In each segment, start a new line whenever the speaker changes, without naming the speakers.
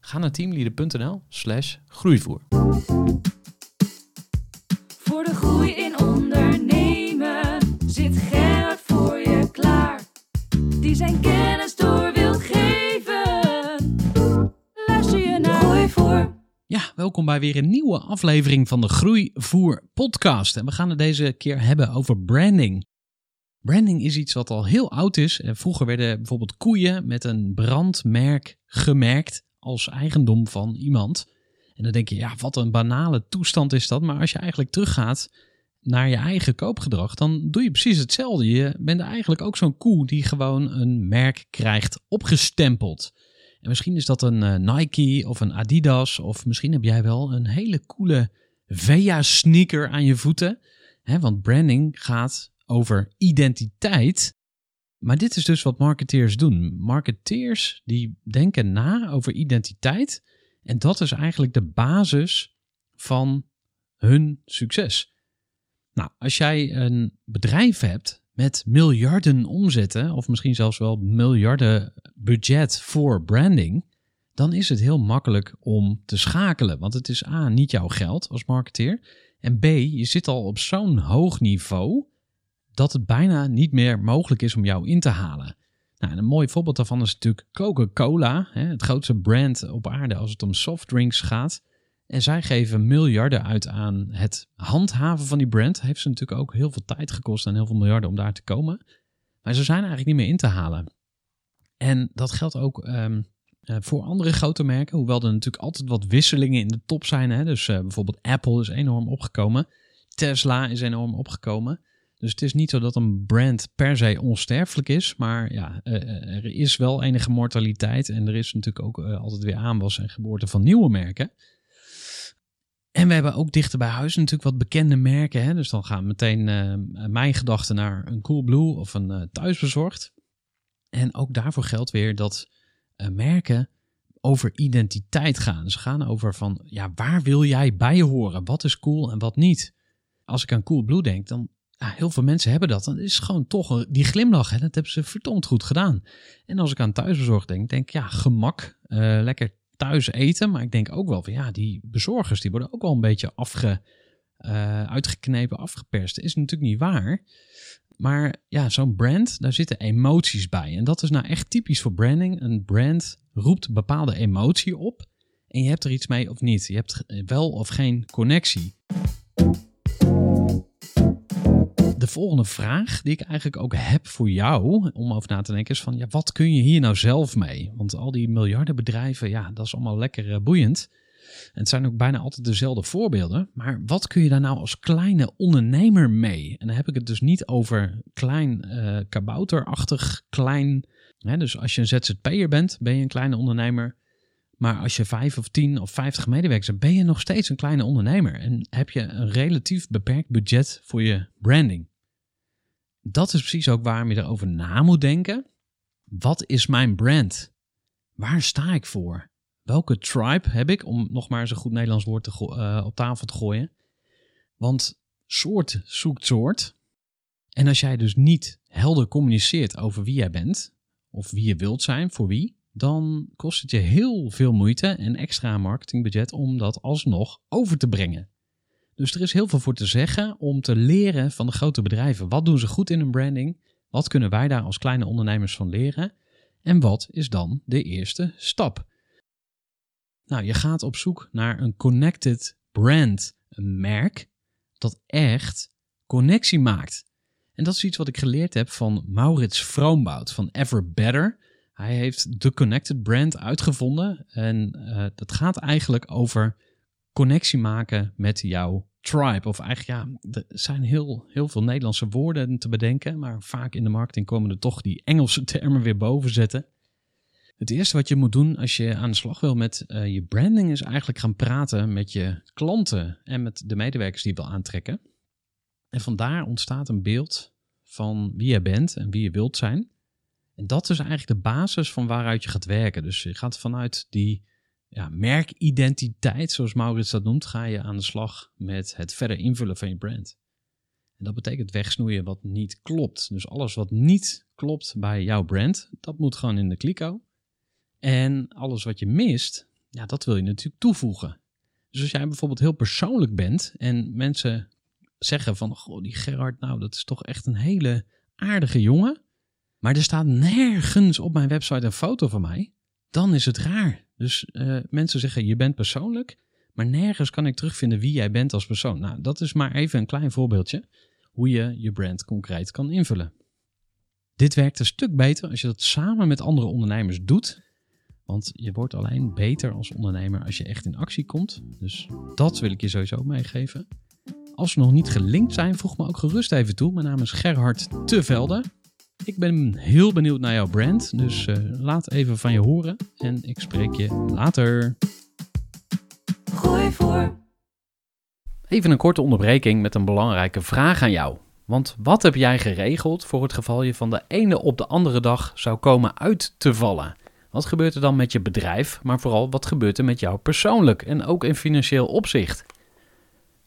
Ga naar teamleader.nl slash groeivoer.
Voor de groei in ondernemen zit Gerard voor je klaar. Die zijn kennis door wil geven. Luister je naar Groei voor.
Ja, welkom bij weer een nieuwe aflevering van de Groeivoer podcast. En we gaan het deze keer hebben over branding. Branding is iets wat al heel oud is. En Vroeger werden bijvoorbeeld koeien met een brandmerk gemerkt als eigendom van iemand. En dan denk je, ja, wat een banale toestand is dat. Maar als je eigenlijk teruggaat naar je eigen koopgedrag, dan doe je precies hetzelfde. Je bent eigenlijk ook zo'n koe die gewoon een merk krijgt opgestempeld. En misschien is dat een eh, Nike of een Adidas, of misschien heb jij wel een hele coole Vea sneaker aan je voeten. Hè, want branding gaat over identiteit. Maar dit is dus wat marketeers doen. Marketeers die denken na over identiteit. En dat is eigenlijk de basis van hun succes. Nou, als jij een bedrijf hebt met miljarden omzetten, of misschien zelfs wel miljarden budget voor branding, dan is het heel makkelijk om te schakelen. Want het is A, niet jouw geld als marketeer. En B, je zit al op zo'n hoog niveau dat het bijna niet meer mogelijk is om jou in te halen. Nou, en een mooi voorbeeld daarvan is natuurlijk Coca-Cola, het grootste brand op aarde als het om softdrinks gaat. En zij geven miljarden uit aan het handhaven van die brand. Heeft ze natuurlijk ook heel veel tijd gekost en heel veel miljarden om daar te komen. Maar ze zijn eigenlijk niet meer in te halen. En dat geldt ook ehm, eh, voor andere grote merken. Hoewel er natuurlijk altijd wat wisselingen in de top zijn. Hè? Dus eh, bijvoorbeeld Apple is enorm opgekomen. Tesla is enorm opgekomen. Dus het is niet zo dat een brand per se onsterfelijk is. Maar ja, eh, eh, er is wel enige mortaliteit. En er is natuurlijk ook eh, altijd weer aanwas en geboorte van nieuwe merken. En we hebben ook dichter bij huis natuurlijk wat bekende merken. Hè? Dus dan gaan meteen mijn gedachten naar een Coolblue of een thuisbezorgd. En ook daarvoor geldt weer dat merken over identiteit gaan. Ze gaan over van, ja, waar wil jij bij horen? Wat is cool en wat niet? Als ik aan Coolblue denk, dan heel veel mensen hebben dat. Dan is gewoon toch die glimlach. Hè? Dat hebben ze verdomd goed gedaan. En als ik aan thuisbezorgd denk, denk ik, ja, gemak. Uh, lekker thuis eten. Maar ik denk ook wel van, ja, die bezorgers, die worden ook wel een beetje afge, uh, uitgeknepen, afgeperst. Is natuurlijk niet waar. Maar ja, zo'n brand, daar zitten emoties bij. En dat is nou echt typisch voor branding. Een brand roept bepaalde emotie op. En je hebt er iets mee of niet. Je hebt wel of geen connectie volgende vraag die ik eigenlijk ook heb voor jou om over na te denken is van ja, wat kun je hier nou zelf mee? Want al die miljardenbedrijven, ja, dat is allemaal lekker uh, boeiend. En het zijn ook bijna altijd dezelfde voorbeelden. Maar wat kun je daar nou als kleine ondernemer mee? En dan heb ik het dus niet over klein uh, kabouterachtig, klein. Hè, dus als je een ZZP'er bent, ben je een kleine ondernemer. Maar als je vijf of tien of vijftig medewerkers hebt, ben je nog steeds een kleine ondernemer. En heb je een relatief beperkt budget voor je branding. Dat is precies ook waarom je erover na moet denken. Wat is mijn brand? Waar sta ik voor? Welke tribe heb ik? Om nog maar eens een goed Nederlands woord te uh, op tafel te gooien. Want soort zoekt soort. En als jij dus niet helder communiceert over wie jij bent, of wie je wilt zijn, voor wie, dan kost het je heel veel moeite en extra marketingbudget om dat alsnog over te brengen. Dus er is heel veel voor te zeggen om te leren van de grote bedrijven. Wat doen ze goed in hun branding? Wat kunnen wij daar als kleine ondernemers van leren? En wat is dan de eerste stap? Nou, je gaat op zoek naar een connected brand. een merk dat echt connectie maakt. En dat is iets wat ik geleerd heb van Maurits Vroombout van Ever Better. Hij heeft de Connected brand uitgevonden. En uh, dat gaat eigenlijk over connectie maken met jouw tribe. Of eigenlijk, ja, er zijn heel, heel veel Nederlandse woorden te bedenken. Maar vaak in de marketing komen er toch die Engelse termen weer boven zetten. Het eerste wat je moet doen als je aan de slag wil met uh, je branding is eigenlijk gaan praten met je klanten en met de medewerkers die je wil aantrekken. En vandaar ontstaat een beeld van wie je bent en wie je wilt zijn. En dat is eigenlijk de basis van waaruit je gaat werken. Dus je gaat vanuit die ja, merkidentiteit, zoals Maurits dat noemt, ga je aan de slag met het verder invullen van je brand. En dat betekent wegsnoeien wat niet klopt. Dus alles wat niet klopt bij jouw brand, dat moet gewoon in de kliko. En alles wat je mist, ja, dat wil je natuurlijk toevoegen. Dus als jij bijvoorbeeld heel persoonlijk bent en mensen zeggen van, goh, die Gerard, nou, dat is toch echt een hele aardige jongen. Maar er staat nergens op mijn website een foto van mij. Dan is het raar. Dus uh, mensen zeggen, je bent persoonlijk, maar nergens kan ik terugvinden wie jij bent als persoon. Nou, dat is maar even een klein voorbeeldje hoe je je brand concreet kan invullen. Dit werkt een stuk beter als je dat samen met andere ondernemers doet. Want je wordt alleen beter als ondernemer als je echt in actie komt. Dus dat wil ik je sowieso meegeven. Als we nog niet gelinkt zijn, voeg me ook gerust even toe. Mijn naam is Gerhard Tevelde. Ik ben heel benieuwd naar jouw brand, dus uh, laat even van je horen en ik spreek je later.
Gooi voor.
Even een korte onderbreking met een belangrijke vraag aan jou. Want wat heb jij geregeld voor het geval je van de ene op de andere dag zou komen uit te vallen? Wat gebeurt er dan met je bedrijf, maar vooral wat gebeurt er met jou persoonlijk en ook in financieel opzicht?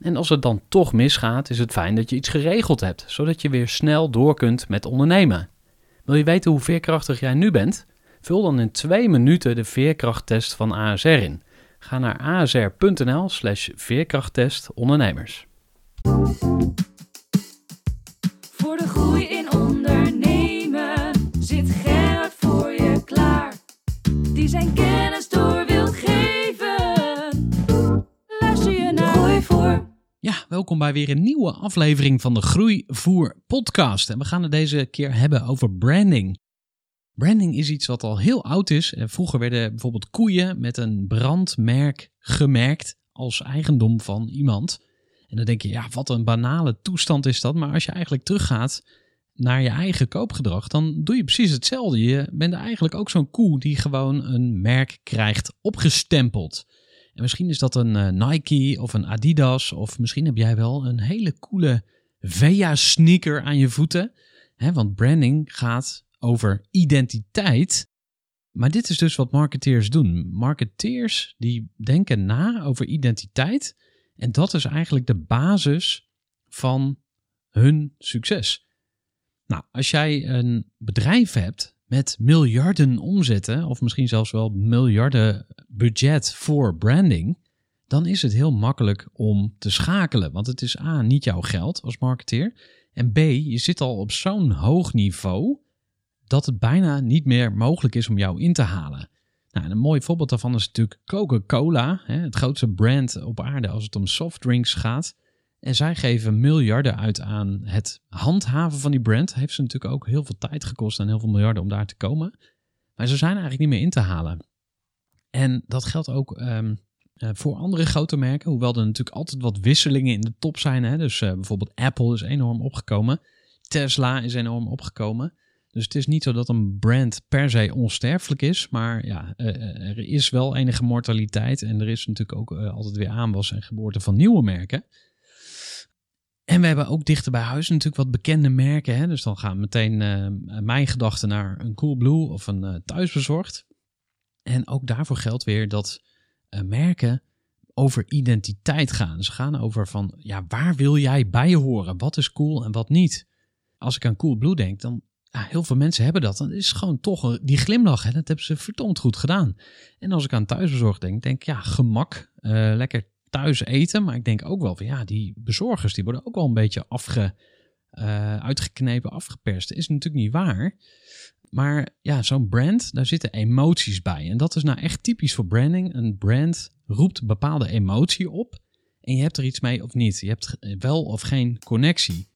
En als het dan toch misgaat, is het fijn dat je iets geregeld hebt, zodat je weer snel door kunt met ondernemen. Wil je weten hoe veerkrachtig jij nu bent? Vul dan in twee minuten de veerkrachttest van ASR in. Ga naar asr.nl/slash veerkrachttest ondernemers.
Voor de groei in ondernemen zit Gerard voor je klaar. Die zijn kennis door
Ja, welkom bij weer een nieuwe aflevering van de Groeivoer podcast. En we gaan het deze keer hebben over branding. Branding is iets wat al heel oud is. Vroeger werden bijvoorbeeld koeien met een brandmerk gemerkt als eigendom van iemand. En dan denk je, ja, wat een banale toestand is dat. Maar als je eigenlijk teruggaat naar je eigen koopgedrag, dan doe je precies hetzelfde. Je bent eigenlijk ook zo'n koe die gewoon een merk krijgt opgestempeld. En misschien is dat een uh, Nike of een Adidas, of misschien heb jij wel een hele coole Vea sneaker aan je voeten. Hè, want branding gaat over identiteit. Maar dit is dus wat marketeers doen. Marketeers die denken na over identiteit. En dat is eigenlijk de basis van hun succes. Nou, als jij een bedrijf hebt met miljarden omzetten, of misschien zelfs wel miljarden budget voor branding, dan is het heel makkelijk om te schakelen. Want het is A, niet jouw geld als marketeer. En B, je zit al op zo'n hoog niveau dat het bijna niet meer mogelijk is om jou in te halen. Nou, een mooi voorbeeld daarvan is natuurlijk Coca-Cola, het grootste brand op aarde als het om softdrinks gaat. En zij geven miljarden uit aan het handhaven van die brand. Heeft ze natuurlijk ook heel veel tijd gekost en heel veel miljarden om daar te komen. Maar ze zijn eigenlijk niet meer in te halen. En dat geldt ook um, uh, voor andere grote merken. Hoewel er natuurlijk altijd wat wisselingen in de top zijn. Hè? Dus uh, bijvoorbeeld Apple is enorm opgekomen. Tesla is enorm opgekomen. Dus het is niet zo dat een brand per se onsterfelijk is. Maar ja, uh, er is wel enige mortaliteit. En er is natuurlijk ook altijd weer aanwas en geboorte van nieuwe merken. En we hebben ook dichter bij huis natuurlijk wat bekende merken. Hè? Dus dan gaan meteen uh, mijn gedachten naar een Coolblue of een uh, thuisbezorgd. En ook daarvoor geldt weer dat uh, merken over identiteit gaan. Ze gaan over van, ja, waar wil jij bij horen? Wat is cool en wat niet? Als ik aan Coolblue denk, dan ja, heel veel mensen hebben dat. Dan is gewoon toch die glimlach. Hè? Dat hebben ze verdomd goed gedaan. En als ik aan thuisbezorgd denk, denk ik ja, gemak. Lekker thuis eten. Maar ik denk ook wel van ja, die bezorgers die worden ook wel een beetje afge, uh, uitgeknepen, afgeperst. Is natuurlijk niet waar. Maar ja, zo'n brand, daar zitten emoties bij. En dat is nou echt typisch voor branding. Een brand roept bepaalde emotie op. En je hebt er iets mee of niet. Je hebt wel of geen connectie.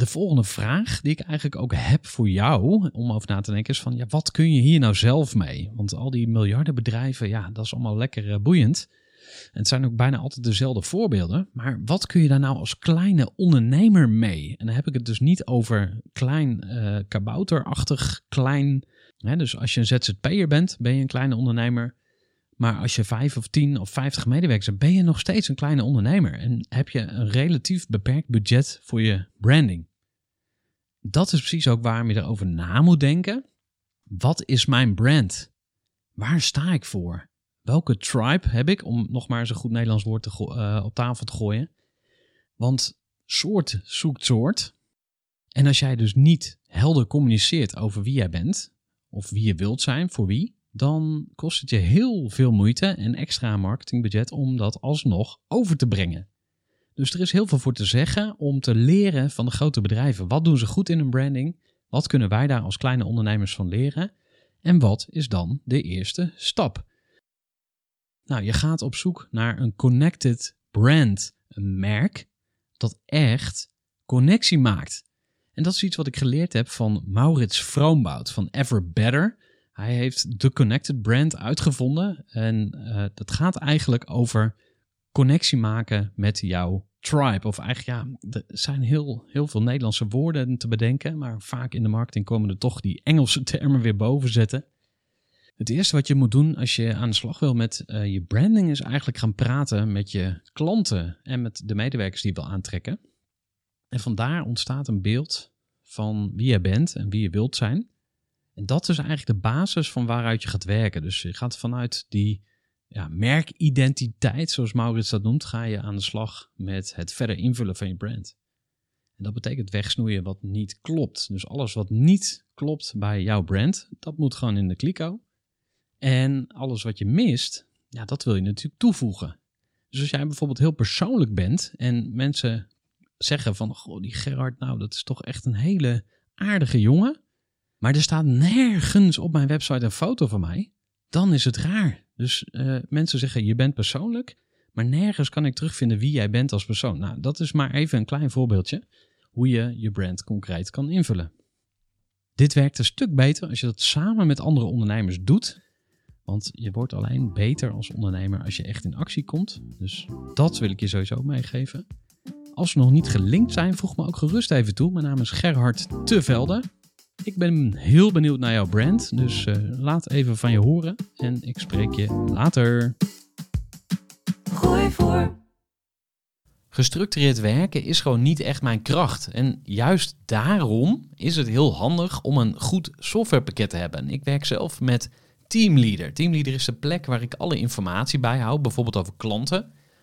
De volgende vraag die ik eigenlijk ook heb voor jou om over na te denken is van ja, wat kun je hier nou zelf mee? Want al die miljarden bedrijven, ja, dat is allemaal lekker eh, boeiend. En het zijn ook bijna altijd dezelfde voorbeelden. Maar wat kun je daar nou als kleine ondernemer mee? En dan heb ik het dus niet over klein uh, kabouterachtig klein. Hè, dus als je een ZZP'er bent, ben je een kleine ondernemer. Maar als je vijf of tien of vijftig medewerkers hebt, ben je nog steeds een kleine ondernemer. En heb je een relatief beperkt budget voor je branding. Dat is precies ook waarom je erover na moet denken. Wat is mijn brand? Waar sta ik voor? welke tribe heb ik, om nog maar eens een goed Nederlands woord te uh, op tafel te gooien. Want soort zoekt soort. En als jij dus niet helder communiceert over wie jij bent, of wie je wilt zijn, voor wie, dan kost het je heel veel moeite en extra marketingbudget om dat alsnog over te brengen. Dus er is heel veel voor te zeggen om te leren van de grote bedrijven. Wat doen ze goed in hun branding? Wat kunnen wij daar als kleine ondernemers van leren? En wat is dan de eerste stap? Nou, je gaat op zoek naar een connected brand, een merk dat echt connectie maakt. En dat is iets wat ik geleerd heb van Maurits Vroombout van Ever Better. Hij heeft de connected brand uitgevonden en uh, dat gaat eigenlijk over connectie maken met jouw tribe. Of eigenlijk, ja, er zijn heel, heel veel Nederlandse woorden te bedenken, maar vaak in de marketing komen er toch die Engelse termen weer boven zetten. Het eerste wat je moet doen als je aan de slag wil met uh, je branding is eigenlijk gaan praten met je klanten en met de medewerkers die je wil aantrekken. En vandaar ontstaat een beeld van wie je bent en wie je wilt zijn. En dat is eigenlijk de basis van waaruit je gaat werken. Dus je gaat vanuit die ja, merkidentiteit, zoals Maurits dat noemt, ga je aan de slag met het verder invullen van je brand. En dat betekent wegsnoeien wat niet klopt. Dus alles wat niet klopt bij jouw brand, dat moet gewoon in de kliko. En alles wat je mist, ja, dat wil je natuurlijk toevoegen. Dus als jij bijvoorbeeld heel persoonlijk bent en mensen zeggen van, goh, die Gerard, nou, dat is toch echt een hele aardige jongen. Maar er staat nergens op mijn website een foto van mij. Dan is het raar. Dus uh, mensen zeggen, je bent persoonlijk, maar nergens kan ik terugvinden wie jij bent als persoon. Nou, dat is maar even een klein voorbeeldje hoe je je brand concreet kan invullen. Dit werkt een stuk beter als je dat samen met andere ondernemers doet want je wordt alleen beter als ondernemer als je echt in actie komt. Dus dat wil ik je sowieso meegeven. Als we nog niet gelinkt zijn, voeg me ook gerust even toe. Mijn naam is Gerhard Tevelde. Ik ben heel benieuwd naar jouw brand, dus uh, laat even van je horen en ik spreek je later.
Gooi voor.
Gestructureerd werken is gewoon niet echt mijn kracht. En juist daarom is het heel handig om een goed softwarepakket te hebben. Ik werk zelf met Teamleader. Teamleader is de plek waar ik alle informatie bijhoud, bijvoorbeeld over klanten.